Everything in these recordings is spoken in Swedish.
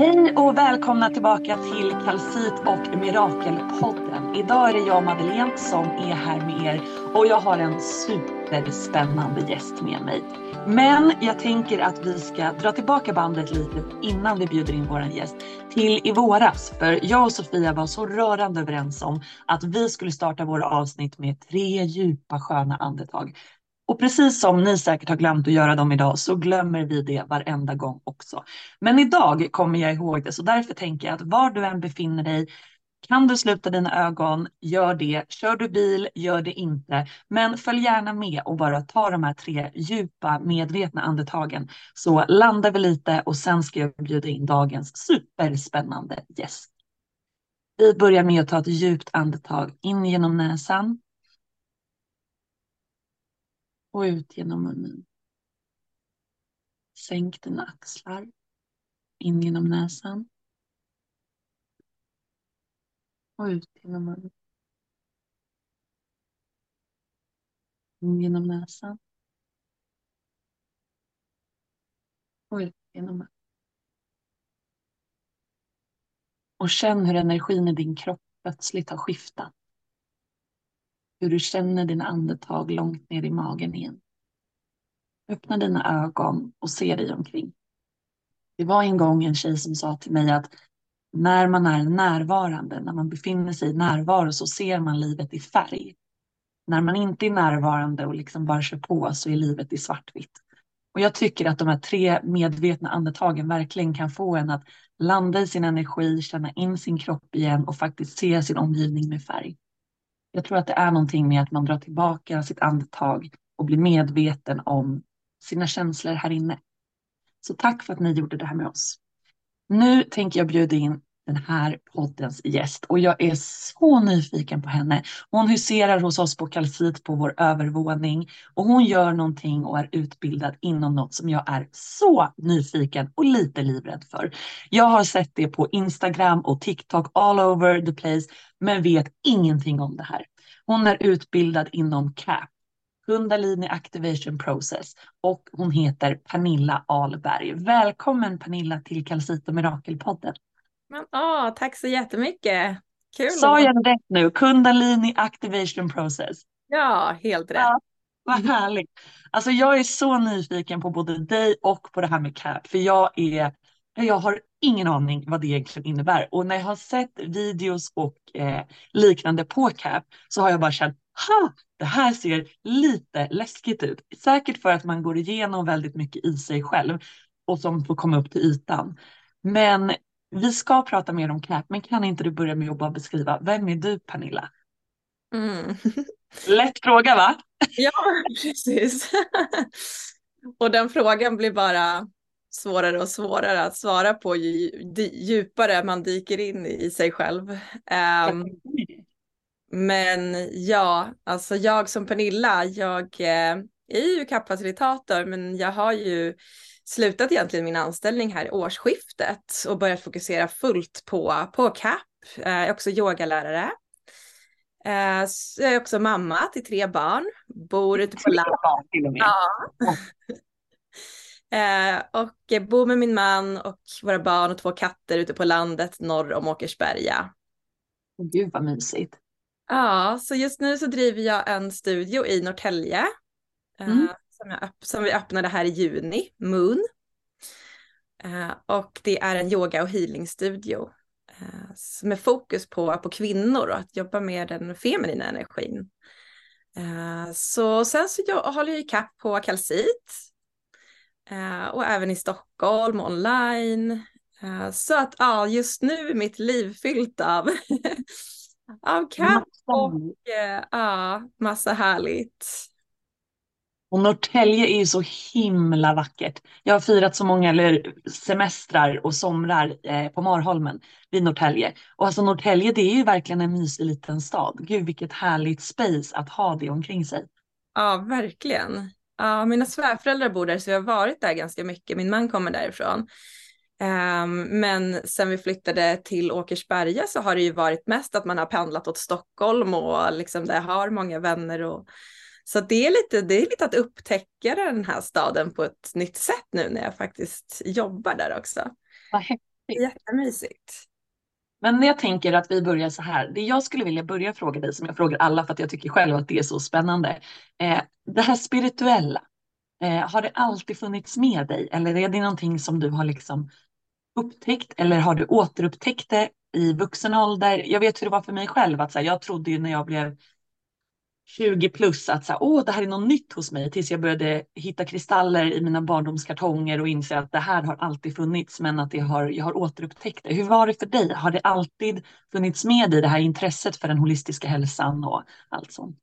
Hej och välkomna tillbaka till Kalcit och Mirakelpodden. Idag är det jag Madeleine som är här med er och jag har en superspännande gäst med mig. Men jag tänker att vi ska dra tillbaka bandet lite innan vi bjuder in våran gäst till i våras. För jag och Sofia var så rörande överens om att vi skulle starta våra avsnitt med tre djupa sköna andetag. Och precis som ni säkert har glömt att göra dem idag så glömmer vi det varenda gång också. Men idag kommer jag ihåg det så därför tänker jag att var du än befinner dig kan du sluta dina ögon, gör det. Kör du bil, gör det inte. Men följ gärna med och bara ta de här tre djupa medvetna andetagen så landar vi lite och sen ska jag bjuda in dagens superspännande gäst. Vi börjar med att ta ett djupt andetag in genom näsan och ut genom munnen. Sänk dina axlar. In genom näsan. Och ut genom munnen. In genom näsan. Och ut genom munnen. Och känn hur energin i din kropp plötsligt har skiftat. Hur du känner dina andetag långt ner i magen igen. Öppna dina ögon och se dig omkring. Det var en gång en tjej som sa till mig att när man är närvarande, när man befinner sig i närvaro så ser man livet i färg. När man inte är närvarande och liksom bara kör på så är livet i svartvitt. Och jag tycker att de här tre medvetna andetagen verkligen kan få en att landa i sin energi, känna in sin kropp igen och faktiskt se sin omgivning med färg. Jag tror att det är någonting med att man drar tillbaka sitt andetag och blir medveten om sina känslor här inne. Så tack för att ni gjorde det här med oss. Nu tänker jag bjuda in den här poddens gäst och jag är så nyfiken på henne. Hon huserar hos oss på Kalsit på vår övervåning och hon gör någonting och är utbildad inom något som jag är så nyfiken och lite livrädd för. Jag har sett det på Instagram och TikTok all over the place men vet ingenting om det här. Hon är utbildad inom CAP, Kundalini Activation Process och hon heter Pernilla Alberg. Välkommen Pernilla till Kalsit Mirakelpodden. Men, åh, tack så jättemycket. Kul. Sa jag rätt nu? Kundalini Activation Process. Ja, helt rätt. Ja, vad härligt. Alltså jag är så nyfiken på både dig och på det här med CAP, för jag är jag har ingen aning vad det egentligen innebär. Och när jag har sett videos och eh, liknande på CAP så har jag bara känt, ha, det här ser lite läskigt ut. Säkert för att man går igenom väldigt mycket i sig själv och som får komma upp till ytan. Men vi ska prata mer om CAP, men kan inte du börja med att bara beskriva, vem är du Pernilla? Mm. Lätt fråga va? Ja, precis. och den frågan blir bara svårare och svårare att svara på ju djupare man dyker in i sig själv. Um, men ja, alltså jag som Pernilla, jag eh, är ju kapacitator men jag har ju slutat egentligen min anställning här i årsskiftet och börjat fokusera fullt på, på CAP. Jag är också yogalärare. Eh, jag är också mamma till tre barn, bor ute på landet. Ja. Eh, och bor med min man och våra barn och två katter ute på landet norr om Åkersberga. Gud vad mysigt. Ja, så just nu så driver jag en studio i Norrtälje. Eh, mm. Eh, som, jag, som vi öppnade här i juni, Moon. Eh, och det är en yoga och healingstudio. Eh, med fokus på, på kvinnor och att jobba med den feminina energin. Eh, så sen så jag, håller jag i kapp på Kalsit Eh, och även i Stockholm online. Eh, så att ja, just nu är mitt liv fyllt av, av kamp och eh, ja, massa härligt. Och Norrtälje är ju så himla vackert. Jag har firat så många eller, semestrar och somrar eh, på Marholmen vid Norrtälje. Och alltså Norrtälje det är ju verkligen en mysig liten stad. Gud vilket härligt space att ha det omkring sig. Ja, verkligen. Ja, mina svärföräldrar bor där så jag har varit där ganska mycket. Min man kommer därifrån. Um, men sen vi flyttade till Åkersberga så har det ju varit mest att man har pendlat åt Stockholm och liksom där har många vänner. Och... Så det är, lite, det är lite att upptäcka den här staden på ett nytt sätt nu när jag faktiskt jobbar där också. Vad häftigt. Jättemysigt. Men jag tänker att vi börjar så här. Det jag skulle vilja börja fråga dig, som jag frågar alla för att jag tycker själv att det är så spännande. Eh, det här spirituella, eh, har det alltid funnits med dig? Eller är det någonting som du har liksom upptäckt? Eller har du återupptäckt det i vuxen ålder? Jag vet hur det var för mig själv. Att så här, jag trodde ju när jag blev 20 plus att så här, Åh, det här är något nytt hos mig tills jag började hitta kristaller i mina barndomskartonger och inse att det här har alltid funnits men att det har, jag har återupptäckt det. Hur var det för dig? Har det alltid funnits med i det här intresset för den holistiska hälsan och allt sånt?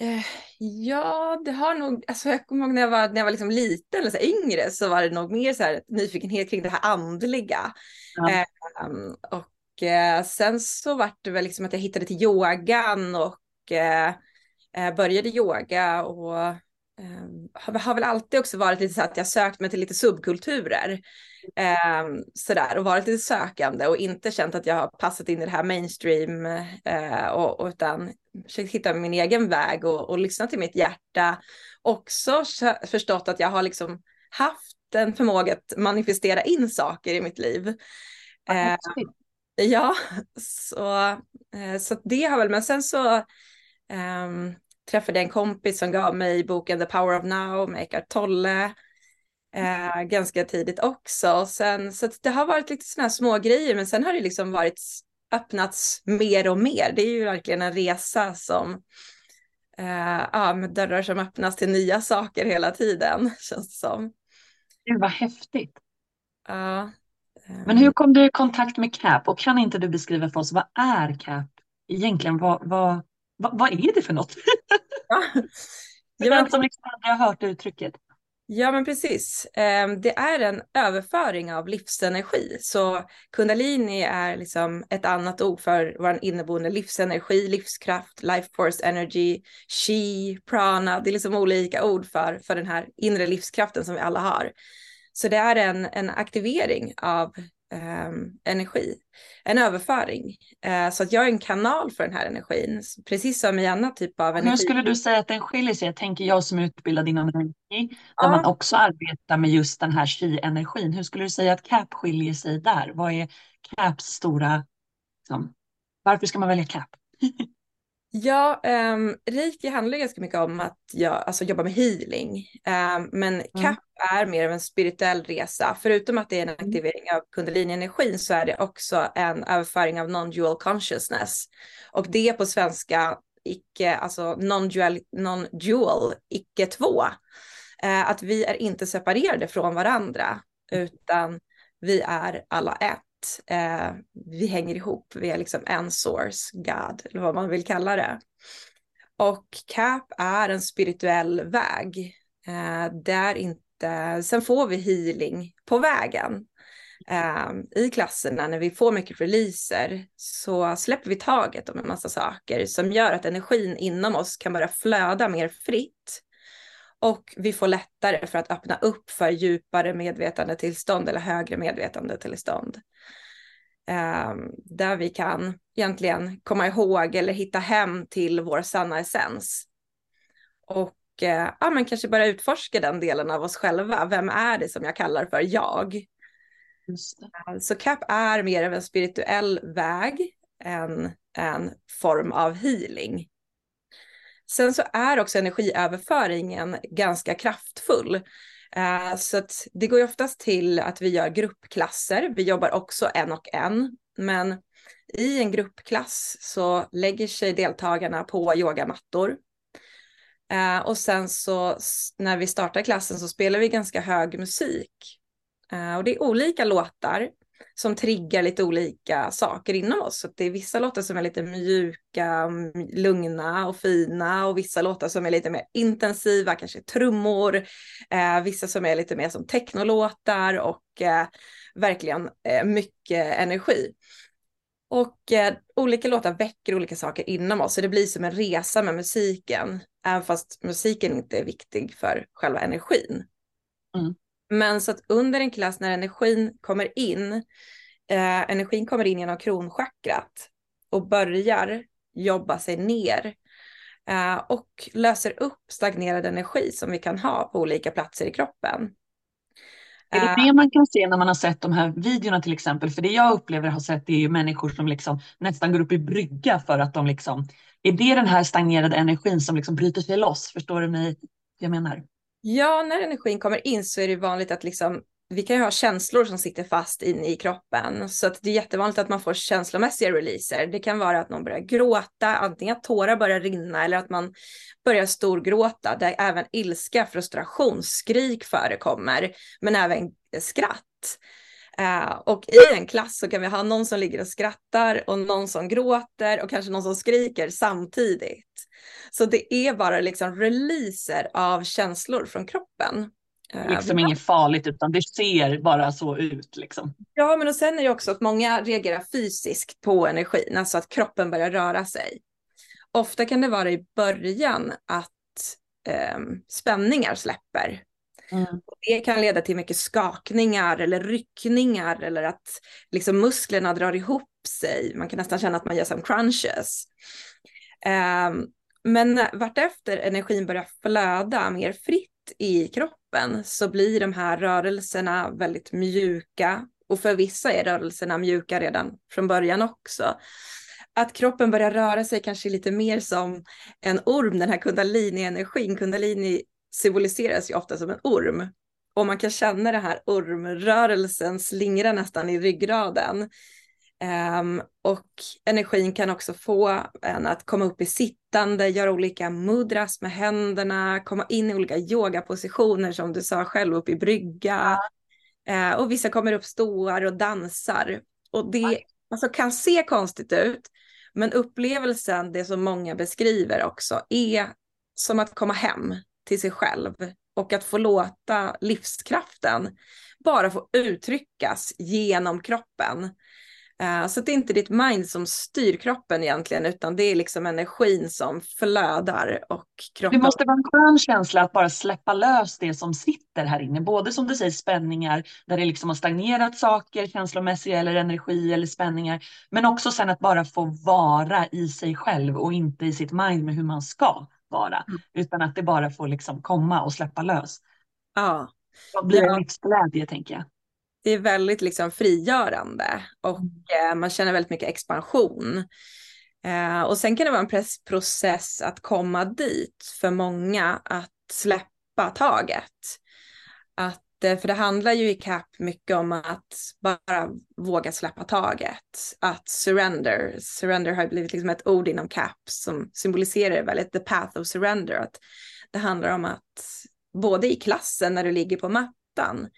Eh, ja, det har nog, alltså jag kommer ihåg när jag var, när jag var liksom liten eller så yngre så var det nog mer så här nyfikenhet kring det här andliga. Ja. Eh, och eh, sen så var det väl liksom att jag hittade till yogan och eh, eh, började yoga och eh, har, väl alltid också varit lite så att jag sökt mig till lite subkulturer. Eh, sådär och varit lite sökande och inte känt att jag har passat in i det här mainstream eh, och, och utan försökt hitta min egen väg och, och lyssna till mitt hjärta. Också förstått att jag har liksom haft en förmåga att manifestera in saker i mitt liv. Ja, så, så det har väl, men sen så Um, träffade en kompis som gav mig boken The Power of Now med Eckart Tolle uh, ganska tidigt också. Sen, så det har varit lite sådana här små grejer men sen har det liksom varit öppnats mer och mer. Det är ju verkligen en resa som uh, ja, med dörrar som öppnas till nya saker hela tiden känns det som. Gud vad häftigt. Ja. Uh, men hur kom du i kontakt med CAP och kan inte du beskriva för oss vad är CAP egentligen? Vad, vad, Va, vad är det för något? Ja. för den som liksom aldrig har hört uttrycket. Ja, men precis. Ehm, det är en överföring av livsenergi. Så kundalini är liksom ett annat ord för vår inneboende livsenergi, livskraft, life force energy, chi, prana. Det är liksom olika ord för, för den här inre livskraften som vi alla har. Så det är en, en aktivering av eh, energi, en överföring. Eh, så att jag är en kanal för den här energin, precis som i annan typ av energi. Hur skulle du säga att den skiljer sig? Jag tänker jag som är utbildad inom energi, där ja. man också arbetar med just den här chi-energin. Hur skulle du säga att CAP skiljer sig där? Vad är CAPs stora, liksom, varför ska man välja CAP? Ja, um, Reiki handlar ganska mycket om att jag alltså, jobbar med healing. Um, men mm. CAP är mer av en spirituell resa. Förutom att det är en mm. aktivering av kundalini-energin så är det också en överföring av non-dual consciousness. Och det på svenska, icke, alltså non-dual, non-dual icke två. Uh, att vi är inte separerade från varandra, utan vi är alla ett eh, vi hänger ihop, vi är liksom en source, God, eller vad man vill kalla det. Och CAP är en spirituell väg. Eh, där inte, sen får vi healing på vägen. Eh, I klasserna när vi får mycket releaser så släpper vi taget om en massa saker som gör att energin inom oss kan börja flöda mer fritt. Och vi får lättare för att öppna upp för djupare medvetandetillstånd eller högre medvetandetillstånd. Eh, där vi kan egentligen komma ihåg eller hitta hem till vår sanna essens. Och eh, ja, men kanske börja utforska den delen av oss själva. Vem är det som jag kallar för jag? Eh, så CAP är mer av en spirituell väg än en form av healing. Sen så är också energiöverföringen ganska kraftfull. Eh, så att det går ju oftast till att vi gör gruppklasser. Vi jobbar också en och en, men i en gruppklass så lägger sig deltagarna på yogamattor. Eh, och sen så när vi startar klassen så spelar vi ganska hög musik. Eh, och det är olika låtar som triggar lite olika saker inom oss. Så det är vissa låtar som är lite mjuka, lugna och fina och vissa låtar som är lite mer intensiva, kanske trummor, eh, vissa som är lite mer som technolåtar och eh, verkligen eh, mycket energi. Och eh, olika låtar väcker olika saker inom oss, så det blir som en resa med musiken, även fast musiken inte är viktig för själva energin. Mm. Men så att under en klass när energin kommer in, eh, energin kommer in genom kronchakrat och börjar jobba sig ner eh, och löser upp stagnerad energi som vi kan ha på olika platser i kroppen. Är det det man kan se när man har sett de här videorna till exempel? För det jag upplever har sett är ju människor som liksom nästan går upp i brygga för att de liksom, är det den här stagnerade energin som liksom bryter sig loss? Förstår du mig? Jag menar. Ja, när energin kommer in så är det vanligt att liksom vi kan ju ha känslor som sitter fast in i kroppen. Så att det är jättevanligt att man får känslomässiga releaser. Det kan vara att någon börjar gråta, antingen att tårar börjar rinna eller att man börjar storgråta. Där även ilska, frustration, skrik förekommer. Men även skratt. Uh, och i en klass så kan vi ha någon som ligger och skrattar och någon som gråter och kanske någon som skriker samtidigt. Så det är bara liksom releaser av känslor från kroppen. Eh, liksom inget farligt utan det ser bara så ut liksom. Ja, men och sen är det också att många reagerar fysiskt på energin, alltså att kroppen börjar röra sig. Ofta kan det vara i början att um, spänningar släpper Mm. Det kan leda till mycket skakningar eller ryckningar eller att liksom musklerna drar ihop sig. Man kan nästan känna att man gör som crunches. Um, men vartefter energin börjar flöda mer fritt i kroppen så blir de här rörelserna väldigt mjuka och för vissa är rörelserna mjuka redan från början också. Att kroppen börjar röra sig kanske lite mer som en orm, den här kundalini-energin. Kundalini symboliseras ju ofta som en orm. Och man kan känna den här ormrörelsen slingra nästan i ryggraden. Um, och energin kan också få en att komma upp i sittande, göra olika mudras med händerna, komma in i olika yogapositioner som du sa själv, upp i brygga. Uh, och vissa kommer upp ståar och dansar. Och det alltså, kan se konstigt ut, men upplevelsen, det som många beskriver också, är som att komma hem till sig själv och att få låta livskraften bara få uttryckas genom kroppen. Eh, så det är inte ditt mind som styr kroppen egentligen, utan det är liksom energin som flödar och kroppen. Det måste vara en skön känsla att bara släppa lös det som sitter här inne, både som du säger spänningar där det liksom har stagnerat saker, känslomässiga eller energi eller spänningar, men också sen att bara få vara i sig själv och inte i sitt mind med hur man ska vara, mm. utan att det bara får liksom komma och släppa lös. Ja. Då blir det ja. livsglädje tänker jag. Det är väldigt liksom frigörande och mm. eh, man känner väldigt mycket expansion. Eh, och sen kan det vara en process att komma dit för många att släppa taget. Att för det handlar ju i CAP mycket om att bara våga släppa taget. Att surrender, surrender har blivit liksom ett ord inom CAP som symboliserar väldigt the path of surrender. Att det handlar om att både i klassen när du ligger på mattan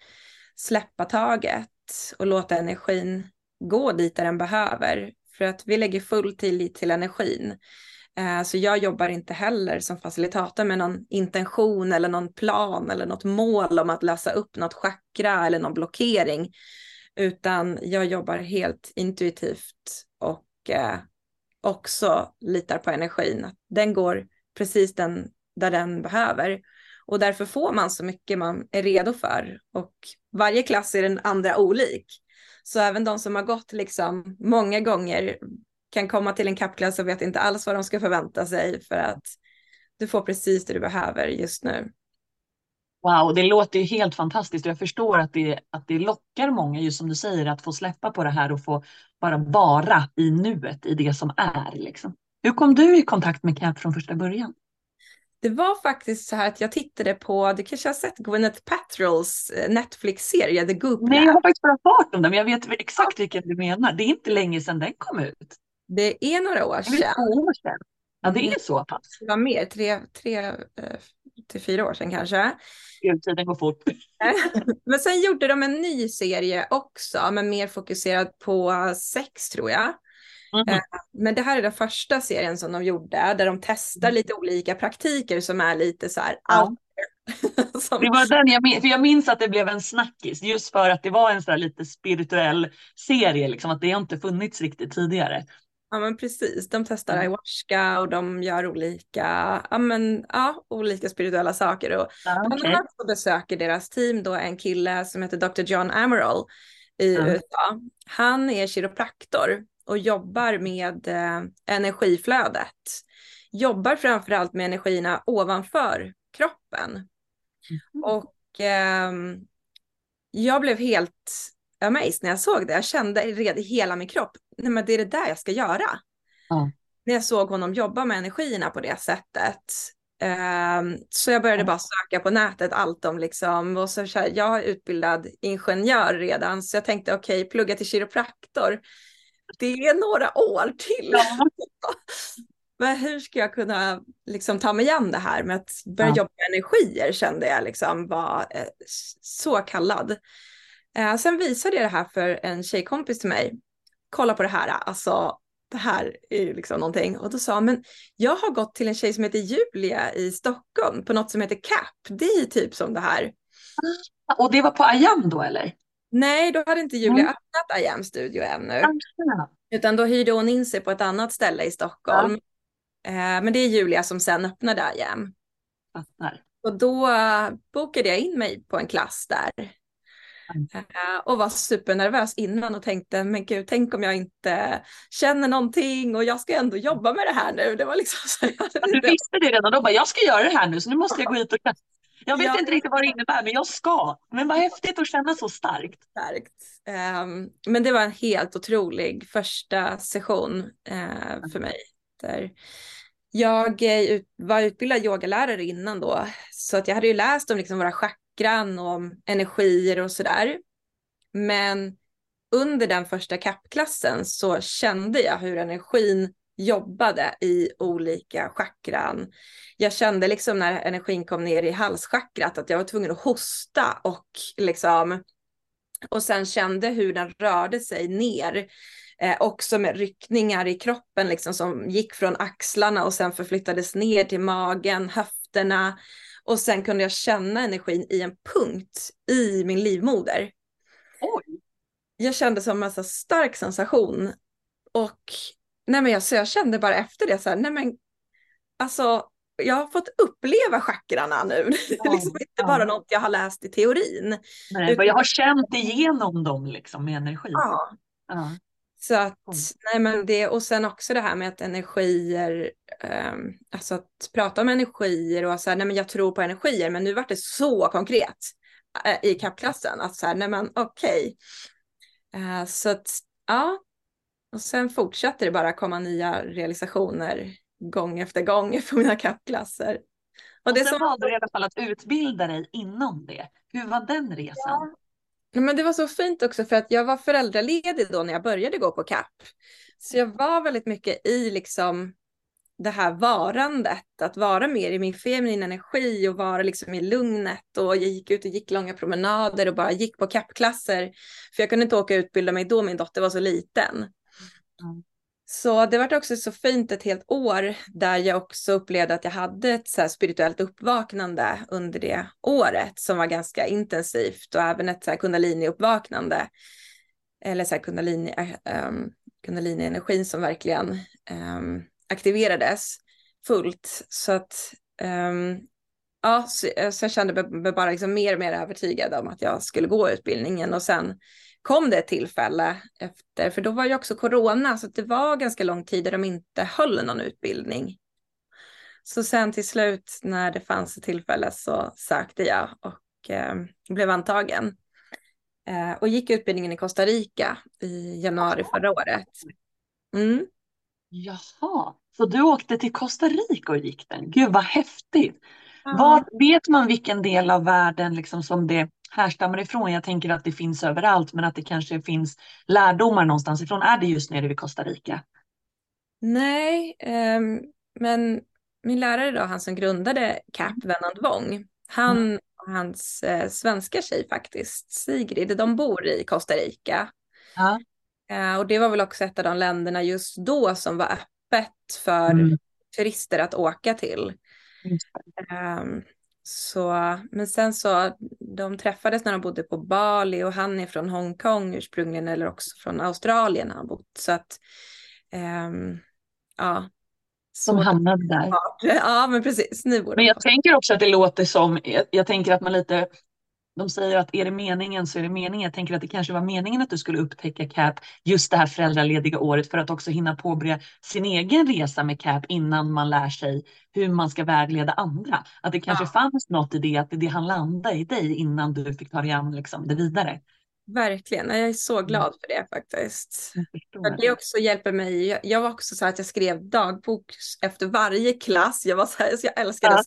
släppa taget och låta energin gå dit där den behöver. För att vi lägger full tillit till energin. Eh, så jag jobbar inte heller som facilitator med någon intention eller någon plan eller något mål om att lösa upp något chakra eller någon blockering. Utan jag jobbar helt intuitivt och eh, också litar på energin. Den går precis den, där den behöver. Och därför får man så mycket man är redo för. Och varje klass är den andra olik. Så även de som har gått liksom många gånger kan komma till en kappklass och vet inte alls vad de ska förvänta sig för att du får precis det du behöver just nu. Wow, det låter ju helt fantastiskt och jag förstår att det, att det lockar många, just som du säger, att få släppa på det här och få bara vara i nuet, i det som är. Liksom. Hur kom du i kontakt med CAP från första början? Det var faktiskt så här att jag tittade på, du kanske har sett Gwyneth Paltrows eh, Netflix-serie The Goop Nej, jag har faktiskt bara hört om den, men jag vet exakt vilken du menar. Det är inte länge sedan den kom ut. Det är några år sedan. år sedan. Ja, det är så pass. Det var mer, tre, tre eh, till fyra år sedan kanske. Tiden går fort. Men sen gjorde de en ny serie också, men mer fokuserad på sex tror jag. Mm. Men det här är den första serien som de gjorde, där de testar mm. lite olika praktiker som är lite så här ja. som... Det var den jag minns, för jag minns att det blev en snackis just för att det var en så här lite spirituell serie, liksom, att det har inte funnits riktigt tidigare. Ja men precis, de testar mm. ayahuasca och de gör olika, ja men ja, olika spirituella saker. Och ja, okay. bland annat så besöker deras team då en kille som heter Dr. John Amaral i mm. USA. Han är kiropraktor och jobbar med eh, energiflödet. Jobbar framförallt med energierna ovanför kroppen. Mm. Och eh, jag blev helt amazed när jag såg det. Jag kände redan i hela min kropp, nej men det är det där jag ska göra. Ja. När jag såg honom jobba med energierna på det sättet. Um, så jag började bara söka på nätet allt om liksom, och så, jag är utbildad ingenjör redan, så jag tänkte okej, okay, plugga till kiropraktor. Det är några år till. Ja. Men hur ska jag kunna liksom ta mig igen det här med att börja ja. jobba med energier kände jag liksom var eh, så kallad. Eh, sen visade jag det här för en tjejkompis till mig. Kolla på det här, alltså det här är ju liksom någonting. Och då sa han, men jag har gått till en tjej som heter Julia i Stockholm på något som heter CAP. Det är typ som det här. Och det var på Ayam då eller? Nej, då hade inte Julia mm. öppnat Ayam studio ännu. Ja. Utan då hyrde hon in sig på ett annat ställe i Stockholm. Eh, men det är Julia som sen öppnade Ayam. Och då bokade jag in mig på en klass där. Mm. Och var supernervös innan och tänkte, men gud, tänk om jag inte känner någonting och jag ska ändå jobba med det här nu. Det var liksom så. Jag... Du visste det redan då, bara, jag ska göra det här nu, så nu måste jag gå hit och jag vet ja. inte riktigt vad det innebär, men jag ska. Men vad häftigt att känna så starkt. Starkt. Um, men det var en helt otrolig första session uh, för mig. Där jag ut, var utbildad yogalärare innan då, så att jag hade ju läst om liksom våra chakran och om energier och sådär. Men under den första kappklassen så kände jag hur energin jobbade i olika chakran. Jag kände liksom när energin kom ner i halschakrat att jag var tvungen att hosta och liksom och sen kände hur den rörde sig ner. Eh, också med ryckningar i kroppen liksom som gick från axlarna och sen förflyttades ner till magen, höfterna. Och sen kunde jag känna energin i en punkt i min livmoder. Oj. Jag kände som en så stark sensation. Och nej men jag, så jag kände bara efter det så här, nej men alltså jag har fått uppleva chakrarna nu. det är liksom inte ja. bara något jag har läst i teorin. Nej, utan... jag har känt igenom dem liksom med energi. Ja. ja. Så att, nej men det, och sen också det här med att energier, um, alltså att prata om energier och så här, nej men jag tror på energier, men nu vart det så konkret uh, i kappklassen att så här, nej men okej. Okay. Uh, eh, så att, ja, och sen fortsatte det bara komma nya realisationer gång efter gång på mina kappklasser. Och, och det sen som... valde du i alla fall att utbilda dig inom det. Hur var den resan? Ja. Men det var så fint också för att jag var föräldraledig då när jag började gå på CAP. Så jag var väldigt mycket i liksom det här varandet, att vara mer i min feminina energi och vara liksom i lugnet och jag gick ut och gick långa promenader och bara gick på CAP-klasser. För jag kunde inte åka och utbilda mig då min dotter var så liten. Mm. Så det var också så fint ett helt år där jag också upplevde att jag hade ett så spirituellt uppvaknande under det året som var ganska intensivt och även ett så här kundalini-uppvaknande. Eller så här kundalini, um, kundalini-energin som verkligen um, aktiverades fullt. Så att um, ja, så, eh, så jag kände mig bara liksom mer och mer övertygad om att jag skulle gå utbildningen och sen kom det ett tillfälle efter, för då var ju också corona, så det var ganska lång tid där de inte höll någon utbildning. Så sen till slut när det fanns ett tillfälle så sökte jag och eh, blev antagen. Eh, och gick utbildningen i Costa Rica i januari förra året. Mm. Jaha, så du åkte till Costa Rica och gick den? Gud vad häftigt! Ja. Var, vet man vilken del av världen liksom som det härstammar ifrån? Jag tänker att det finns överallt, men att det kanske finns lärdomar någonstans ifrån. Är det just nere vid Costa Rica? Nej, um, men min lärare då, han som grundade CAP, Venand Wong, han mm. och hans eh, svenska tjej faktiskt, Sigrid, de bor i Costa Rica. Ja. Uh, och det var väl också ett av de länderna just då som var öppet för mm. turister att åka till. Um, så, men sen så, de träffades när de bodde på Bali och han är från Hongkong ursprungligen eller också från Australien har han bott. Så att, um, ja. Som hamnade där. Ja, men precis. Nu men jag tänker också att det låter som, jag, jag tänker att man lite De säger att är det meningen så är det meningen. Jag tänker att det kanske var meningen att du skulle upptäcka CAP just det här föräldralediga året för att också hinna påbörja sin egen resa med CAP innan man lär sig hur man ska vägleda andra. Att det kanske ja. fanns något i det, att det hann landa i dig innan du fick ta dig an liksom, det vidare. Verkligen, jag är så mm. glad för det faktiskt. Det också hjälper mig. Jag var också så att jag skrev dagbok efter varje klass. Jag var så här, så jag älskade ja.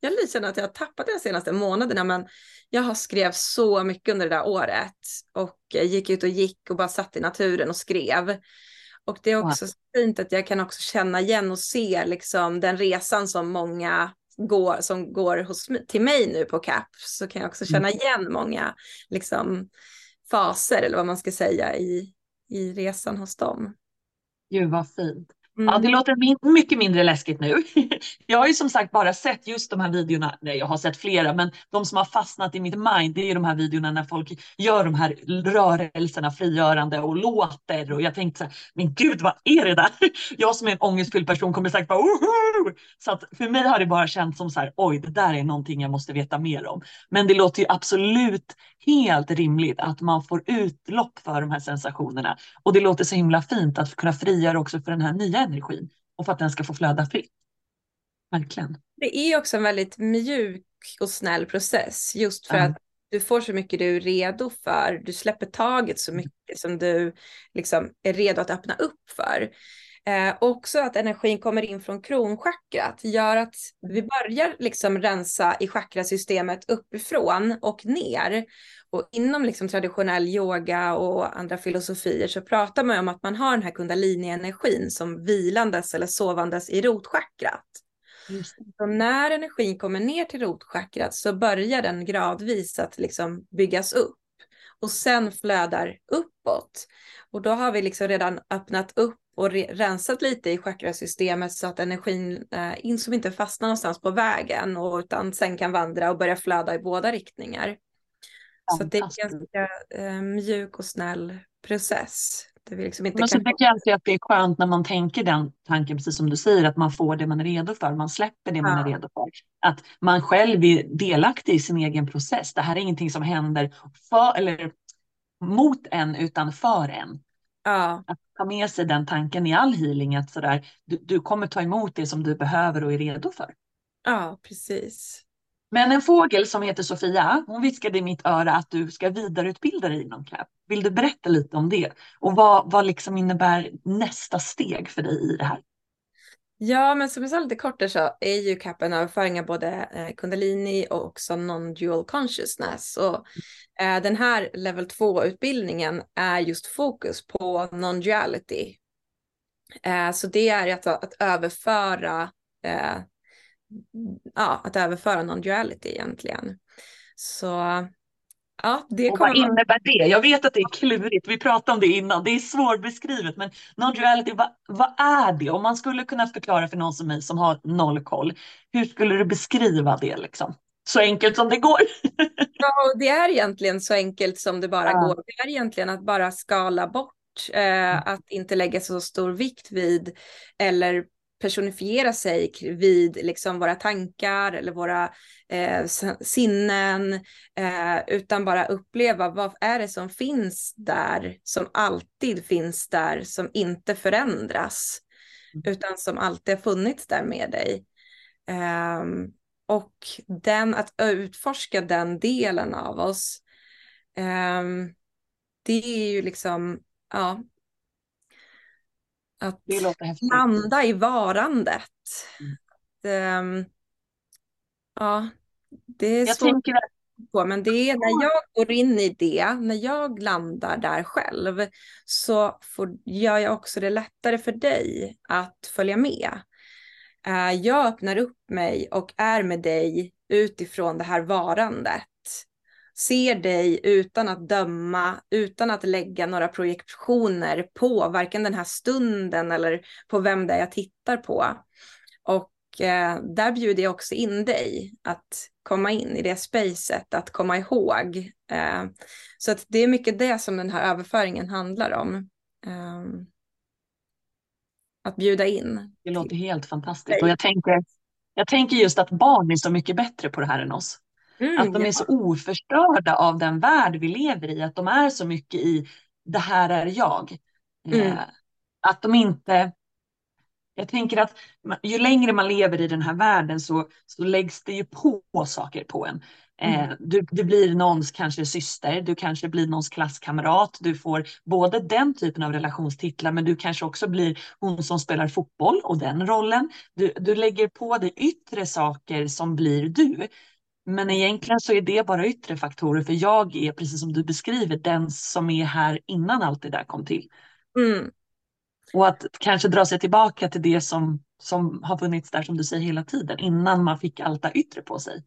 Jag känner att jag har tappat de senaste månaderna men jag har skrev så mycket under det där året och gick ut och gick och bara satt i naturen och skrev. Och det är också wow. fint att jag kan också känna igen och se liksom den resan som många går, som går hos, till mig nu på CAP så kan jag också känna mm. igen många liksom, faser eller vad man ska säga i, i resan hos dem. Gud vad fint. Mm. Ja, det låter min mycket mindre läskigt nu. Jag har ju som sagt bara sett just de här videorna. Nej, jag har sett flera, men de som har fastnat i mitt mind, det är ju de här videorna när folk gör de här rörelserna frigörande och låter. Och jag tänkte så här, men gud, vad är det där? Jag som är en ångestfylld person kommer säkert bara, Oho! Så att för mig har det bara känts som så här, oj, det där är någonting jag måste veta mer om. Men det låter ju absolut helt rimligt att man får utlopp för de här sensationerna. Och det låter så himla fint att kunna frigöra också för den här nya energin och för att den ska få flöda fritt. Verkligen. Det är också en väldigt mjuk och snäll process just för mm. att du får så mycket du är redo för. Du släpper taget så mycket som du liksom är redo att öppna upp för. Eh, också att energin kommer in från kronchakrat gör att vi börjar liksom rensa i chakrasystemet uppifrån och ner. Och inom liksom traditionell yoga och andra filosofier så pratar man om att man har den här kundalini-energin som vilandes eller sovandes i rotchakrat. Så när energin kommer ner till rotchakrat så börjar den gradvis att liksom byggas upp och sen flödar uppåt. Och då har vi liksom redan öppnat upp och rensat lite i chakrasystemet så att energin eh, in som inte fastnar någonstans på vägen och utan sen kan vandra och börja flöda i båda riktningar. Så det är en ganska eh, mjuk och snäll process. Det liksom inte Men så kan... tycker jag alltid att det är skönt när man tänker den tanken, precis som du säger, att man får det man är redo för, man släpper det ja. man är redo för. Att man själv är delaktig i sin egen process. Det här är ingenting som händer för, eller mot en, utan för en. Ja. Att ta med sig den tanken i all healing, att sådär, du, du kommer ta emot det som du behöver och är redo för. Ja, precis. Men en fågel som heter Sofia, hon viskade i mitt öra att du ska vidareutbilda dig inom CAP. Vill du berätta lite om det? Och vad, vad liksom innebär nästa steg för dig i det här? Ja, men som jag sa lite kort så är ju CAP en överföring av både eh, kundalini och också non-dual consciousness. Och, eh, den här level 2-utbildningen är just fokus på non-duality. Eh, så det är att, att överföra eh, ja, att överföra non-duality egentligen. Så ja, det och vad innebär det? Jag vet att det är klurigt, vi pratade om det innan, det är svårbeskrivet, men non-duality, vad, vad är det? Om man skulle kunna förklara för någon som mig som har noll koll, hur skulle du beskriva det liksom? Så enkelt som det går. ja, det är egentligen så enkelt som det bara ja. går. Det är egentligen att bara skala bort Eh, att inte lägga så stor vikt vid eller personifiera sig vid liksom våra tankar eller våra eh, sinnen, eh, utan bara uppleva vad är det som finns där, som alltid finns där, som inte förändras, mm. utan som alltid har funnits där med dig. Eh, och den, att utforska den delen av oss, ehm, det är ju liksom, ja, att landa i varandet. Mm. Um, ja, det är jag svårt tänker... på, men det är när jag går in i det, när jag landar där själv, så får, gör jag också det lättare för dig att följa med. Uh, jag öppnar upp mig och är med dig utifrån det här varandet ser dig utan att döma, utan att lägga några projektioner på varken den här stunden eller på vem det är jag tittar på. Och eh, där bjuder jag också in dig att komma in i det spacet, att komma ihåg. Eh, så att det är mycket det som den här överföringen handlar om. Eh, att bjuda in. Det låter helt fantastiskt och jag tänker, jag tänker just att barn är så mycket bättre på det här än oss. Mm, att de ja. är så oförstörda av den värld vi lever i, att de är så mycket i det här är jag. Mm. Eh, att de inte, jag tänker att ju längre man lever i den här världen så, så läggs det ju på saker på en. Mm. Eh, du, du blir någons kanske syster, du kanske blir någons klasskamrat, du får både den typen av relationstitlar men du kanske också blir hon som spelar fotboll och den rollen. Du, du lägger på dig yttre saker som blir du. Men egentligen så är det bara yttre faktorer för jag är precis som du beskriver den som är här innan allt det där kom till. Mm. Och att kanske dra sig tillbaka till det som, som har funnits där som du säger hela tiden innan man fick allt det yttre på sig.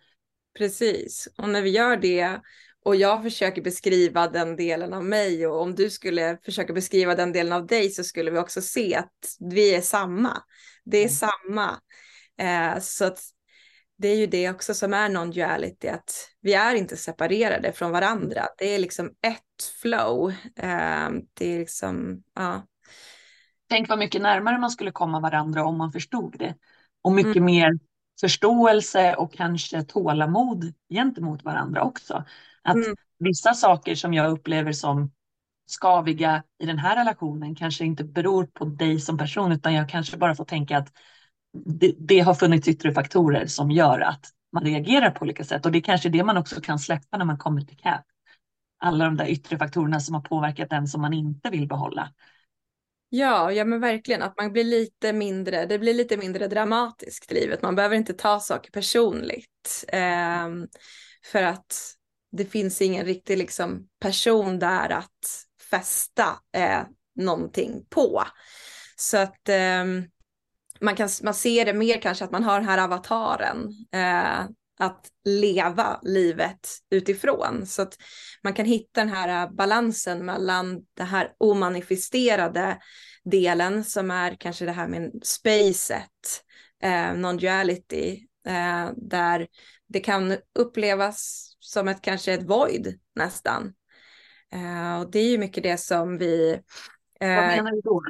Precis, och när vi gör det och jag försöker beskriva den delen av mig och om du skulle försöka beskriva den delen av dig så skulle vi också se att vi är samma. Det är mm. samma. Eh, så att det är ju det också som är non-duality, att vi är inte separerade från varandra. Det är liksom ett flow. Eh, det är liksom, ja. Tänk vad mycket närmare man skulle komma varandra om man förstod det. Och mycket mm. mer förståelse och kanske tålamod gentemot varandra också. Att mm. vissa saker som jag upplever som skaviga i den här relationen kanske inte beror på dig som person utan jag kanske bara får tänka att det, det har funnits yttre faktorer som gör att man reagerar på olika sätt och det är kanske det man också kan släppa när man kommer till CAP. Alla de där yttre faktorerna som har påverkat den som man inte vill behålla. Ja, ja men verkligen att man blir lite mindre, det blir lite mindre dramatiskt livet. Man behöver inte ta saker personligt. Eh, för att det finns ingen riktig liksom, person där att fästa eh, någonting på. Så att eh, man, kan, man ser det mer kanske att man har den här avataren. Eh, att leva livet utifrån. Så att man kan hitta den här balansen mellan det här omanifesterade delen som är kanske det här med spacet, eh, non-duality, eh, där det kan upplevas som ett kanske ett void nästan. Eh, och det är ju mycket det som vi... Eh, Vad menar du då?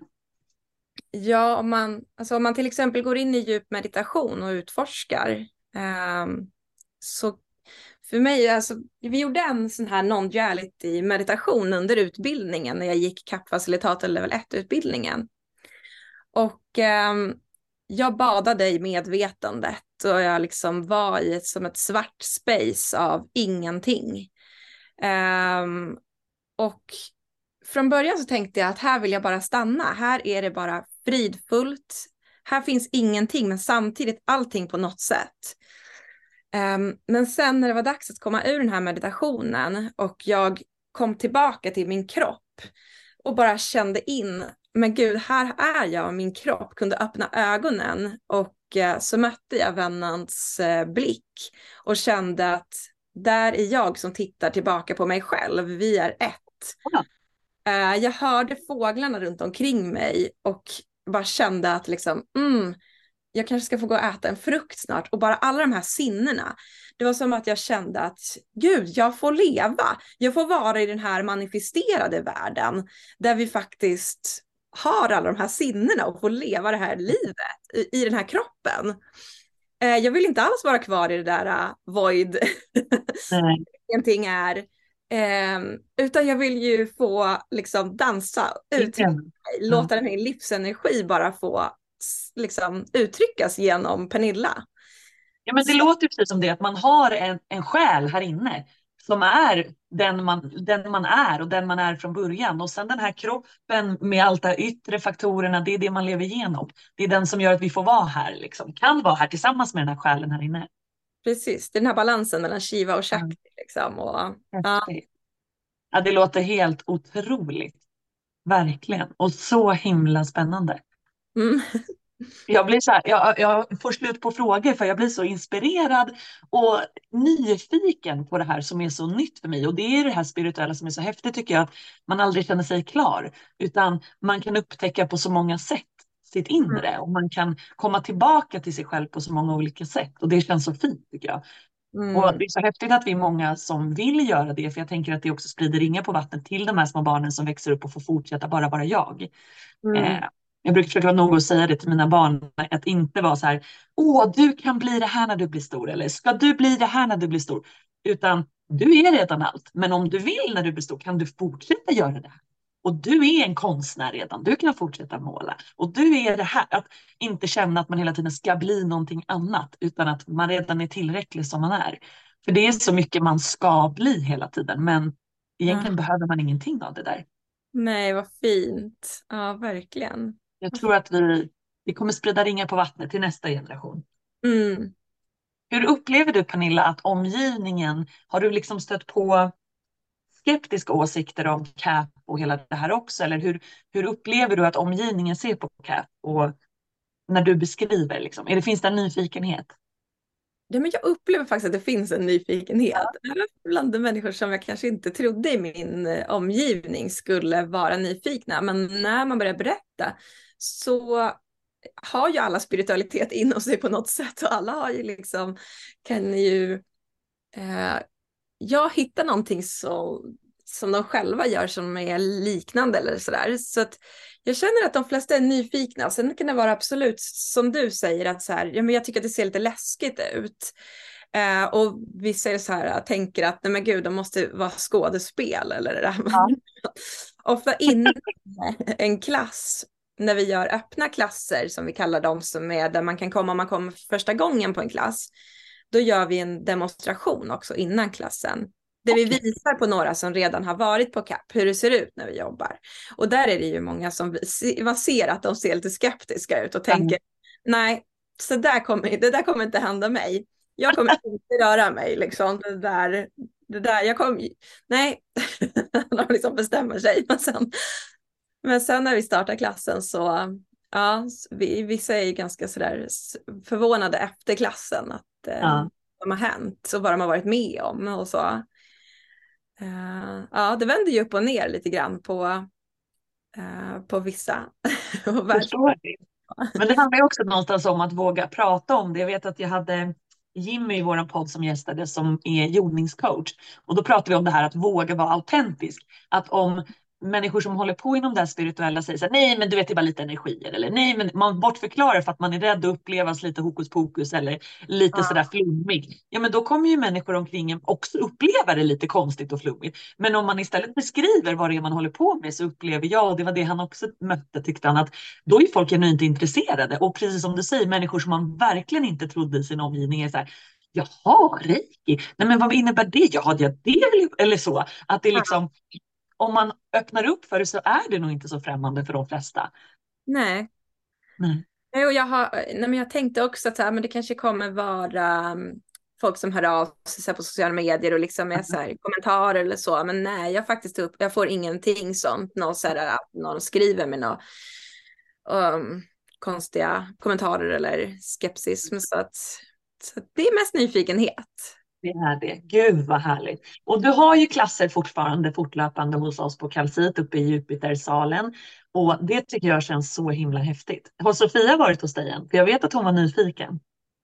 Ja, om man, alltså om man till exempel går in i djup meditation och utforskar Um, så för mig, alltså, vi gjorde en sån här non-duality meditation under utbildningen när jag gick CAP-facilitator level 1-utbildningen. Och eh, jag badade i medvetandet och jag liksom var i ett, som ett svart space av ingenting. Eh, och från början så tänkte jag att här vill jag bara stanna. Här är det bara fridfullt. Här finns ingenting, men samtidigt allting på något sätt. Um, men sen när det var dags att komma ur den här meditationen och jag kom tillbaka till min kropp och bara kände in, men gud, här är jag, min kropp kunde öppna ögonen och uh, så mötte jag vännens uh, blick och kände att där är jag som tittar tillbaka på mig själv, vi är ett. Ja. Uh, jag hörde fåglarna runt omkring mig och bara kände att liksom, mm, jag kanske ska få gå och äta en frukt snart och bara alla de här sinnena. Det var som att jag kände att gud, jag får leva. Jag får vara i den här manifesterade världen där vi faktiskt har alla de här sinnena och får leva det här livet i, i den här kroppen. Eh, jag vill inte alls vara kvar i det där uh, void. Ingenting är. Eh, utan jag vill ju få liksom dansa, uttrycka mig, låta den här livsenergi bara få liksom uttryckas genom Pernilla. Ja, men det Så. låter precis som det, att man har en, en själ här inne som är den man, den man är och den man är från början. Och sen den här kroppen med allt de yttre faktorerna, det är det man lever igenom. Det är den som gör att vi får vara här, liksom. kan vara här tillsammans med den här själen här inne. Precis, den här balansen mellan Shiva och Shakti. Mm. Liksom, och, ja. ja, det låter helt otroligt. Verkligen. Och så himla spännande. Mm. Jag, blir så här, jag, jag, får slut på frågor för jag blir så inspirerad och nyfiken på det här som är så nytt för mig. Och det är det här spirituella som är så häftigt tycker jag, att man aldrig känner sig klar. Utan man kan upptäcka på så många sätt sitt inre mm. och man kan komma tillbaka till sig själv på så många olika sätt. Och det känns så fint tycker jag. Mm. Och det är så häftigt att vi är många som vill göra det, för jag tänker att det också sprider ringar på vattnet till de här små barnen som växer upp och får fortsätta bara vara jag. Mm. Eh, jag brukar försöka vara noga och säga det till mina barn, att inte vara så här, åh, du kan bli det här när du blir stor, eller ska du bli det här när du blir stor? utan du är redan allt. Men om du vill när du blir stor kan du fortsätta göra det här. Och du är en konstnär redan, du kan fortsätta måla. Och du är det här, att inte känna att man hela tiden ska bli någonting annat, utan att man redan är tillräcklig som man är. För det är så mycket man ska bli hela tiden, men egentligen ja. behöver man ingenting av det där. Nej, vad fint. Ja, verkligen. Jag tror att vi, vi kommer sprida ringar på vattnet till nästa generation. Mm. Hur upplever du Pernilla att omgivningen, har du liksom stött på skeptiska åsikter om CAP och hela det här också? Eller hur, hur upplever du att omgivningen ser på CAP och när du beskriver, liksom, är det, finns det en nyfikenhet? Ja, men jag upplever faktiskt att det finns en nyfikenhet ja. bland de människor som jag kanske inte trodde i min eh, omgivning skulle vara nyfikna. Men när man börjar berätta så har ju alla spiritualitet inom sig på något sätt och alla har ju liksom, kan ju, eh, jag hittar någonting så, som de själva gör som är liknande eller sådär. Så att jag känner att de flesta är nyfikna. Sen kan det vara absolut som du säger att så här, ja, men jag tycker att det ser lite läskigt ut. Eh, och vissa är så här, tänker att nej men gud, de måste vara skådespel eller det där. Ja. Ofta innan en klass när vi gör öppna klasser som vi kallar dem som är där man kan komma om man kommer första gången på en klass. Då gör vi en demonstration också innan klassen. Där vi visar på några som redan har varit på CAP hur det ser ut när vi jobbar. Och där är det ju många som man ser att de ser lite skeptiska ut och tänker mm. nej, så där kommer, det där kommer inte hända mig. Jag kommer inte röra mig liksom. Det där, det där, jag kommer, nej, de liksom bestämmer sig. Men sen, men sen när vi startar klassen så, ja, vi, vissa är ju ganska sådär förvånade efter klassen att ja. vad har hänt och vad de har varit med om och så. Uh, ja, det vänder ju upp och ner lite grann på, uh, på vissa. Men det handlar ju också någonstans om att våga prata om det. Jag vet att jag hade Jimmy i vår podd som gästade som är jordningscoach. Och då pratade vi om det här att våga vara autentisk. Att om människor som håller på inom det spirituella säger så här, nej men du vet det är bara lite energier eller nej men man bortförklarar för att man är rädd att upplevas lite hokus pokus eller lite ja. sådär flummig. Ja men då kommer ju människor omkring en också uppleva det lite konstigt och flummigt. Men om man istället beskriver vad det är man håller på med så upplever jag, och det var det han också mötte tyckte han, att då är folk genuint intresserade och precis som du säger människor som man verkligen inte trodde i sin omgivning är så här, Jaha, reiki, nej men vad innebär det? Ja, det eller så. Att det liksom, om man öppnar upp för det så är det nog inte så främmande för de flesta. Nej. Nej. Och jag, har, nej men jag tänkte också att så här, men det kanske kommer vara um, folk som hör av sig på sociala medier och liksom är så här, kommentarer eller så. Men nej, jag faktiskt upp, jag får ingenting sånt. Någon, så här, någon skriver med några um, konstiga kommentarer eller skepsis. Så, att, så att det är mest nyfikenhet. Det är det. Gud vad härligt. Och du har ju klasser fortfarande fortlöpande hos oss på Kalsit uppe i Jupitersalen. Och det tycker jag känns så himla häftigt. Har Sofia varit hos dig än? För jag vet att hon var nyfiken.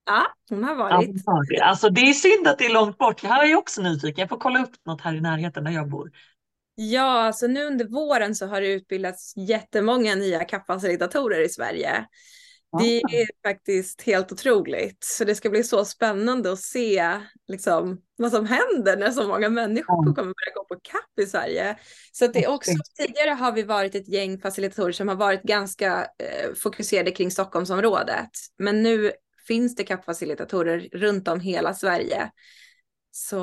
Ja, hon har varit. Ja, det. Alltså det är synd att det är långt bort. Jag är också nyfiken. Jag får kolla upp något här i närheten där jag bor. Ja, alltså nu under våren så har det utbildats jättemånga nya kappfacilitatorer i Sverige. Det är faktiskt helt otroligt. Så det ska bli så spännande att se liksom, vad som händer när så många människor kommer börja gå på CAP i Sverige. Så det är också, tidigare har vi varit ett gäng facilitatorer som har varit ganska eh, fokuserade kring Stockholmsområdet. Men nu finns det CAP-facilitatorer runt om hela Sverige. Så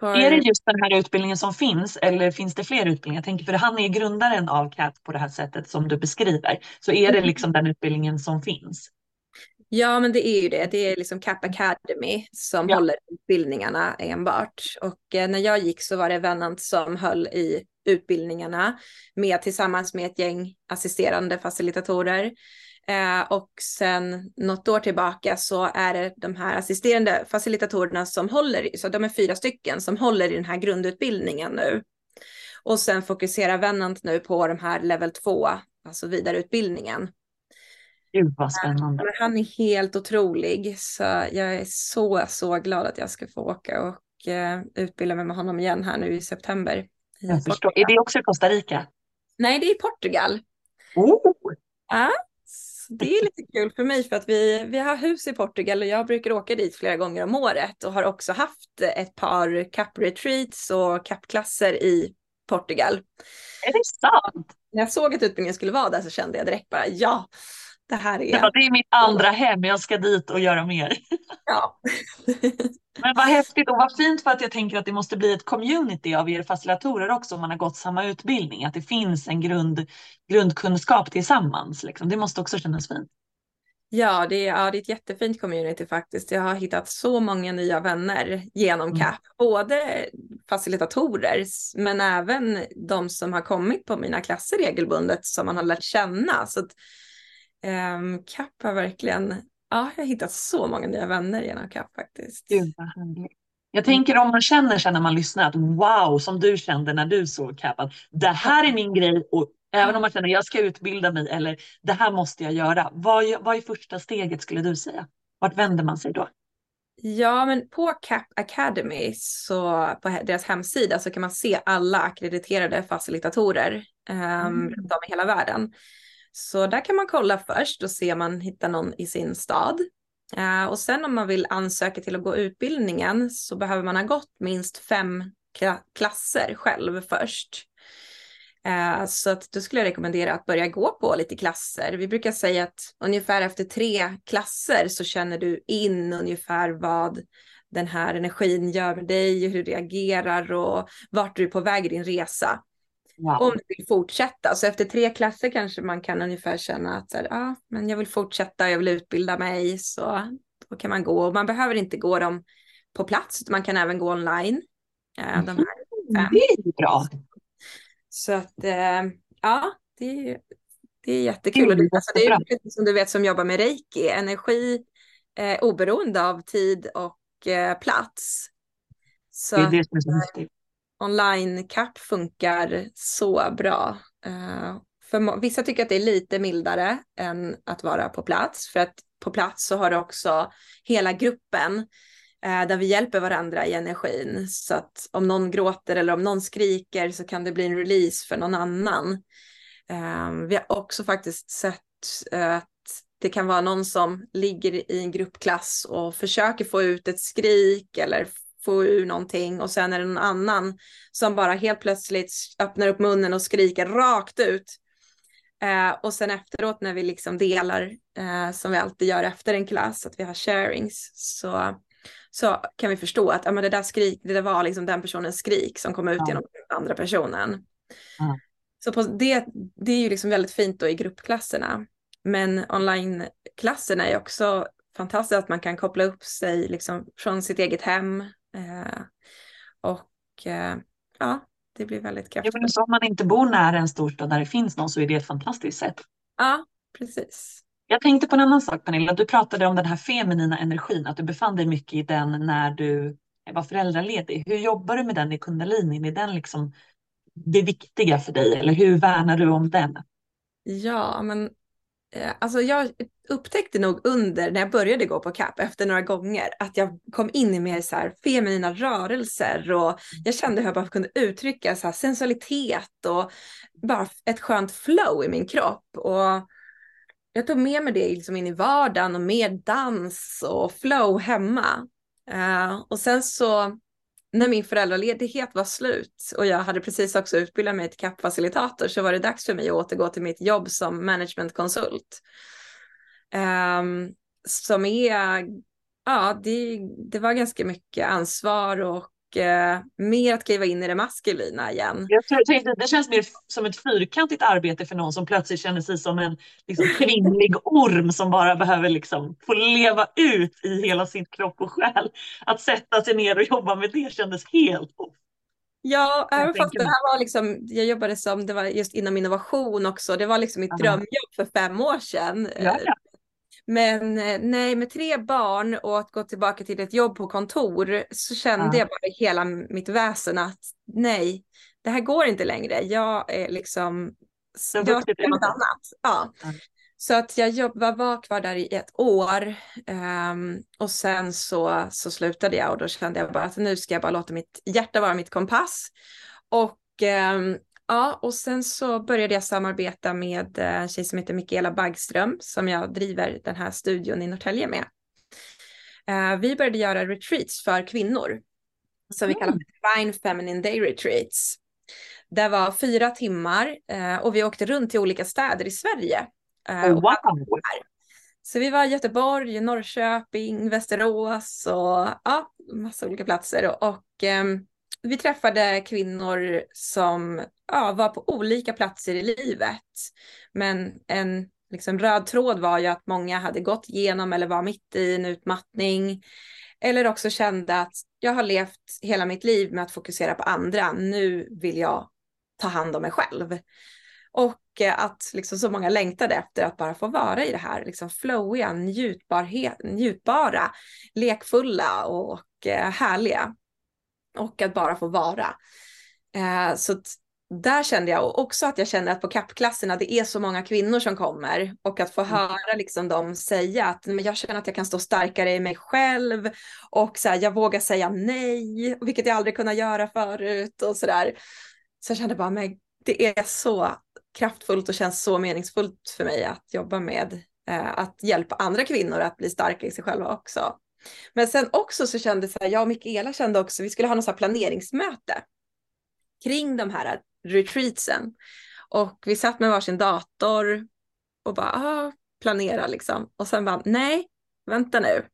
får... Är det just den här utbildningen som finns eller finns det fler utbildningar? Jag tänker för han är grundaren av CAT på det här sättet som du beskriver. Så är det mm. liksom den utbildningen som finns? Ja, men det är ju det. Det är liksom CAP Academy som ja. håller utbildningarna enbart. Och eh, när jag gick så var det Vennant som höll i utbildningarna med tillsammans med ett gäng assisterande facilitatorer. Eh, och sen något år tillbaka så är det de här assisterande facilitatorerna som håller, så de är fyra stycken som håller i den här grundutbildningen nu. Och sen fokuserar Vennant nu på de här level 2, alltså vidareutbildningen. Gud vad spännande. Han är helt otrolig, så jag är så, så glad att jag ska få åka och uh, utbilda mig med honom igen här nu i september. Jag förstår. Är det också i Costa Rica? Nej, det är i Portugal. Oh. Ja, det är lite kul för mig för att vi, vi har hus i Portugal och jag brukar åka dit flera gånger om året och har också haft ett par cup-retreats och cup-klasser i Portugal. Är det sant? När jag såg att utbildningen skulle vara där så kände jag direkt bara ja, det här är... Ja, det är mitt andra hem, jag ska dit och göra mer. Ja. Men vad häftigt och vad fint för att jag tänker att det måste bli ett community av er facilitatorer också om man har gått samma utbildning. Att det finns en grund, grundkunskap tillsammans. Liksom. Det måste också kännas fint. Ja det, är, ja, det är ett jättefint community faktiskt. Jag har hittat så många nya vänner genom mm. CAP. Både facilitatorer men även de som har kommit på mina klasser regelbundet som man har lärt känna. Så att, um, CAP har verkligen Ja, jag har hittat så många nya vänner genom CAP faktiskt. Gud vad härligt. Jag tänker om man känner sig när man lyssnar att wow, som du kände när du såg CAP, att det här är min grej och även om man känner att jag ska utbilda mig eller det här måste jag göra. Vad, vad är första steget skulle du säga? Vart vänder man sig då? Ja, men på CAP Academy, så på deras hemsida, så kan man se alla akkrediterade facilitatorer um, mm. runt om i hela världen. Så där kan man kolla först och se om man hittar någon i sin stad. Eh, och sen om man vill ansöka till att gå utbildningen så behöver man ha gått minst fem klasser själv först. Eh, så att då skulle jag rekommendera att börja gå på lite klasser. Vi brukar säga att ungefär efter tre klasser så känner du in ungefär vad den här energin gör med dig, hur du reagerar och vart du är på väg i din resa. Wow. Om du vill fortsätta. Så efter tre klasser kanske man kan ungefär känna att så här, ah, men jag vill fortsätta, jag vill utbilda mig. Så då kan man gå. Och man behöver inte gå dem på plats, man kan även gå online. Eh, de här. Det är bra. Så att eh, ja, det är, det är jättekul. Mm, det, alltså, det är ju som du vet som jobbar med reiki, energi eh, oberoende av tid och eh, plats. Så det är det som är så viktigt online-CAP funkar så bra. Eh, för vissa tycker att det är lite mildare än att vara på plats. För att på plats så har du också hela gruppen eh, där vi hjälper varandra i energin. Så att om någon gråter eller om någon skriker så kan det bli en release för någon annan. Eh, vi har också faktiskt sett att det kan vara någon som ligger i en gruppklass och försöker få ut ett skrik eller få ur någonting och sen är det någon annan som bara helt plötsligt öppnar upp munnen och skriker rakt ut. Eh, och sen efteråt när vi liksom delar, eh, som vi alltid gör efter en klass, att vi har sharings, så, så kan vi förstå att ja, men det där skrik, det där var liksom den personens skrik som kom ut ja. genom den andra personen. Ja. Så på det, det är ju liksom väldigt fint då i gruppklasserna. Men onlineklasserna är också fantastiskt att man kan koppla upp sig liksom från sitt eget hem och eh, ja, det blir väldigt kraftfullt. Ja, om man inte bor nära en storstad där det finns någon så är det ett fantastiskt sätt. Ja, precis. Jag tänkte på en annan sak Pernilla, du pratade om den här feminina energin, att du befann dig mycket i den när du var föräldraledig. Hur jobbar du med den i kundalinin? Är den liksom det viktiga för dig eller hur värnar du om den? Ja, men Eh, alltså jag upptäckte nog under när jag började gå på CAP efter några gånger att jag kom in i mer så här feminina rörelser och jag kände hur jag bara kunde uttrycka så här sensualitet och bara ett skönt flow i min kropp. Och jag tog med mig det liksom in i vardagen och mer dans och flow hemma. Uh, och sen så när min föräldraledighet var slut och jag hade precis också utbildat mig till CAP-facilitator så var det dags för mig att återgå till mitt jobb som managementkonsult. Um, som är, ja, det, det var ganska mycket ansvar och eh, mer att kliva in i det maskulina igen. Jag tänkte, det känns mer som ett fyrkantigt arbete för någon som plötsligt känner sig som en liksom, kvinnlig orm som bara behöver liksom, få leva ut i hela sin kropp och själ. Att sätta sig ner och jobba med det kändes helt Ja, även fast det här var liksom, jag jobbade som, det var just inom innovation också, det var liksom mitt drömjobb för fem år sedan. Ja, ja. Men eh, nej, med tre barn och att gå tillbaka till ett jobb på kontor så kände ja. jag bara i hela mitt väsen att nej, det här går inte längre. Jag är liksom, jag något annat. Ja. ja. Så att jag jobbade, var kvar där i ett år um, och sen så, så slutade jag och då kände jag bara att nu ska jag bara låta mitt hjärta vara mitt kompass. Och um, Ja, och sen så började jag samarbeta med eh, en tjej som heter Mikaela Baggström som jag driver den här studion i Norrtälje med. Uh, vi började göra retreats för kvinnor som vi kallar för Divine Feminine Day Retreats. Det var fyra timmar uh, och vi åkte runt till olika städer i Sverige. Oh, wow! Så vi var i Göteborg, Norrköping, Västerås och ja, massa olika platser. Och, och um, vi träffade kvinnor som ja, var på olika platser i livet. Men en liksom, röd tråd var ju att många hade gått igenom eller var mitt i en utmattning. Eller också kände att jag har levt hela mitt liv med att fokusera på andra. Nu vill jag ta hand om mig själv. Och eh, att liksom så många längtade efter att bara få vara i det här liksom flowiga, njutbara, lekfulla och eh, härliga och att bara få vara. Eh, så där kände jag också att jag känner att på kappklasserna det är så många kvinnor som kommer och att få mm. höra liksom dem säga att men jag känner att jag kan stå starkare i mig själv och så här, jag vågar säga nej, vilket jag aldrig kunnat göra förut och så där. Så jag kände bara, men det är så kraftfullt och känns så meningsfullt för mig att jobba med eh, att hjälpa andra kvinnor att bli starka i sig själva också. Men sen också så kände så här, jag och Mikaela kände också, vi skulle ha något så planeringsmöte kring de här retreatsen. Och vi satt med varsin dator och bara ah, planera liksom. Och sen bara nej, vänta nu.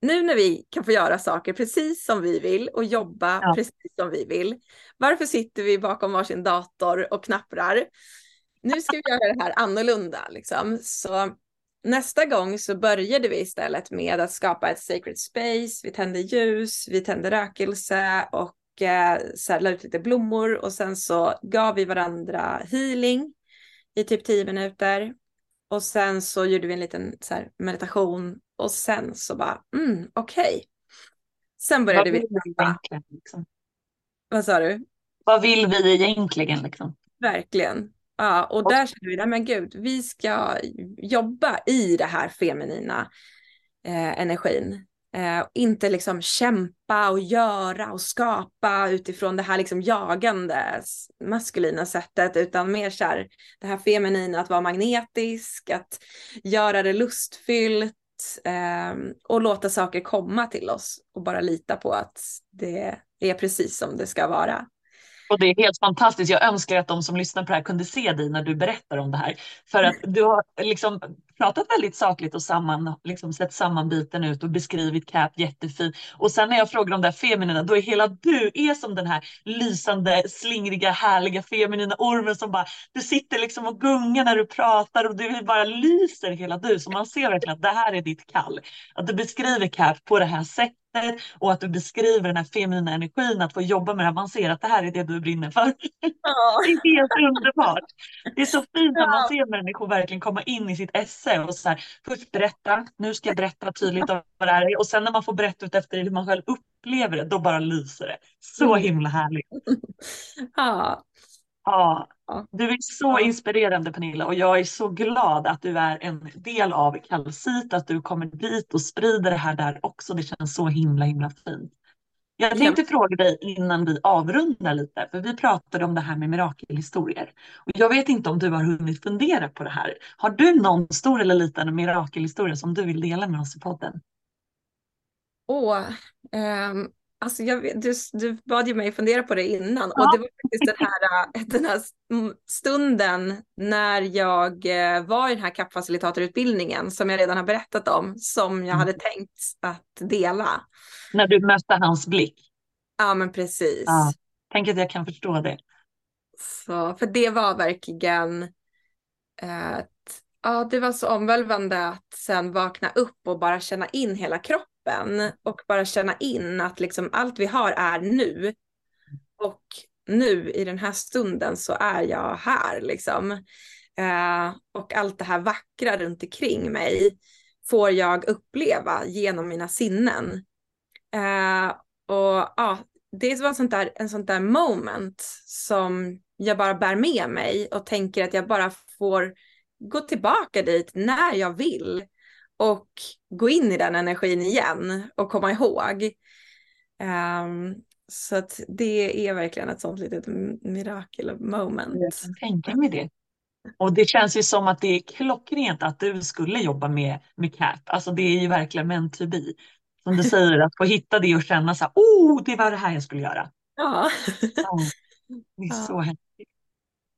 Nu när vi kan få göra saker precis som vi vill och jobba ja. precis som vi vill. Varför sitter vi bakom varsin dator och knapprar? Nu ska vi göra det här annorlunda liksom. Så nästa gång så började vi istället med att skapa ett sacred space. Vi tände ljus, vi tände rökelse och eh, så la ut lite blommor och sen så gav vi varandra healing i typ tio minuter. Och sen så gjorde vi en liten så här, meditation och sen så bara, mm, okej. Okay. Sen började vi. Liksom? Vad sa du? Vad vill vi egentligen liksom? Verkligen. Ja, och där känner vi, men gud, vi ska jobba i det här feminina eh, energin. Eh, inte liksom kämpa och göra och skapa utifrån det här liksom jagande maskulina sättet utan mer så här, det här feminina att vara magnetisk, att göra det lustfyllt eh, och låta saker komma till oss och bara lita på att det är precis som det ska vara. Och det är helt fantastiskt. Jag önskar att de som lyssnar på det här kunde se dig när du berättar om det här. För att du har liksom pratat väldigt sakligt och samman, liksom sett sammanbiten ut och beskrivit CAP jättefint. Och sen när jag frågar om det här feminina, då är hela du är som den här lysande, slingriga, härliga feminina ormen som bara, du sitter liksom och gungar när du pratar och du bara lyser hela du. Så man ser verkligen att det här är ditt kall. Att du beskriver CAP på det här sättet och att du beskriver den här feminina energin, att få jobba med det här. Man ser att det här är det du brinner för. Ja. Det är helt underbart. Det är så fint när man ser människor verkligen komma in i sitt esse och så här, först berätta, nu ska jag berätta tydligt vad det här är och sen när man får berätta ut efter hur man själv upplever det, då bara lyser det. Så mm. himla härligt. Ja. Ja, du är så inspirerande Pernilla och jag är så glad att du är en del av Kalsit, att du kommer dit och sprider det här där också. Det känns så himla himla fint. Jag tänkte fråga dig innan vi avrundar lite, för vi pratade om det här med mirakelhistorier. Och jag vet inte om du har hunnit fundera på det här. Har du någon stor eller liten mirakelhistoria som du vill dela med oss i podden? Åh, um, Alltså jag, du, du bad ju mig fundera på det innan ja. och det var faktiskt den här, äh, den här stunden när jag äh, var i den här kappfacilitatorutbildningen som jag redan har berättat om som jag hade mm. tänkt att dela. När du mötte hans blick? Ja men precis. Ja. Tänk att jag kan förstå det. Så, för det var verkligen äh, ja, det var så omvälvande att sen vakna upp och bara känna in hela kroppen kroppen och bara känna in att liksom allt vi har är nu. Och nu i den här stunden så är jag här liksom. Eh, och allt det här vackra runt omkring mig får jag uppleva genom mina sinnen. Eh, och ja, det var sånt där, en sånt där moment som jag bara bär med mig och tänker att jag bara får gå tillbaka dit när jag vill och gå in i den energin igen och komma ihåg. Um, Så att det är verkligen ett sånt litet mirakel moment. Jag kan tänka mig det. Och det känns ju som att det är klockrent att du skulle jobba med, med CAP. Alltså det är ju verkligen meant to be. Som du säger, att få hitta det och känna så här, oh, det var det här jag skulle göra. Ja. ja det är ja. så häftigt.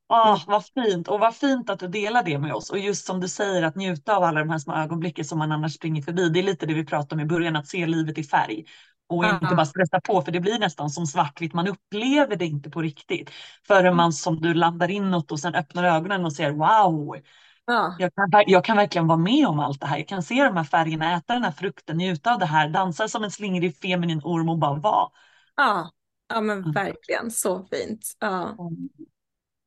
Oh, vad fint och vad fint att du delar det med oss och just som du säger att njuta av alla de här små ögonblicken som man annars springer förbi. Det är lite det vi pratade om i början, att se livet i färg och uh -huh. inte bara stressa på för det blir nästan som svartvitt. Man upplever det inte på riktigt förrän man som du landar inåt och sen öppnar ögonen och ser wow. Ja. Jag, kan, jag kan verkligen vara med om allt det här. Jag kan se de här färgerna, äta den här frukten, njuta av det här, dansa som en slingrig feminin orm och bara vara. Ja, ja men verkligen så fint. Ja.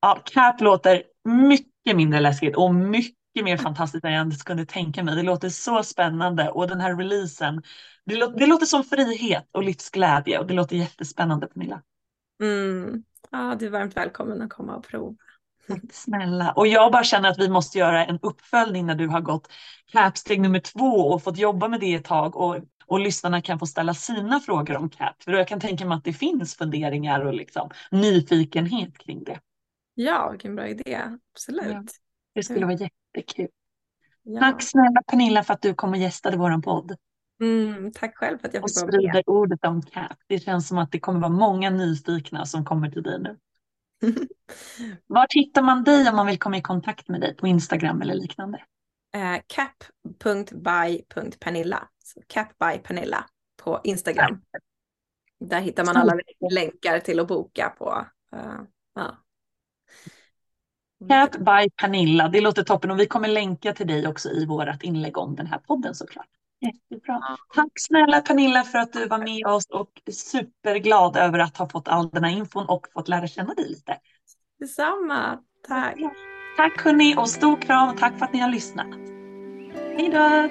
Ja, Cap låter mycket mindre läskigt och mycket mer fantastiskt än jag ens kunde tänka mig. Det låter så spännande och den här releasen, det, lå det låter som frihet och livsglädje och det låter jättespännande Pernilla. Mm. Ja, du är varmt välkommen att komma och prova. Tack snälla. Och jag bara känner att vi måste göra en uppföljning när du har gått CAP-steg nummer två och fått jobba med det ett tag och, och lyssnarna kan få ställa sina frågor om CAP. För jag kan tänka mig att det finns funderingar och liksom nyfikenhet kring det. Ja, vilken bra idé. Absolut. Ja, det skulle vara jättekul. Ja. Tack snälla Pernilla för att du kom och gästade vår podd. Mm, tack själv för att jag fick vara med. Och sprider ordet om CAP. Det känns som att det kommer vara många nyfikna som kommer till dig nu. Var hittar man dig om man vill komma i kontakt med dig på Instagram eller liknande? Uh, cap.by.pernilla. Cap by Pernilla på Instagram. Ja. Där hittar man alla länkar till att boka på. Uh, ja. Cat by Pernilla, det låter toppen och vi kommer länka till dig också i vårt inlägg om den här podden såklart. Jättebra. Tack snälla Pernilla för att du var med oss och superglad över att ha fått all den här infon och fått lära känna dig lite. Detsamma. Tack. Tack hörni och stor kram och tack för att ni har lyssnat. Hej då!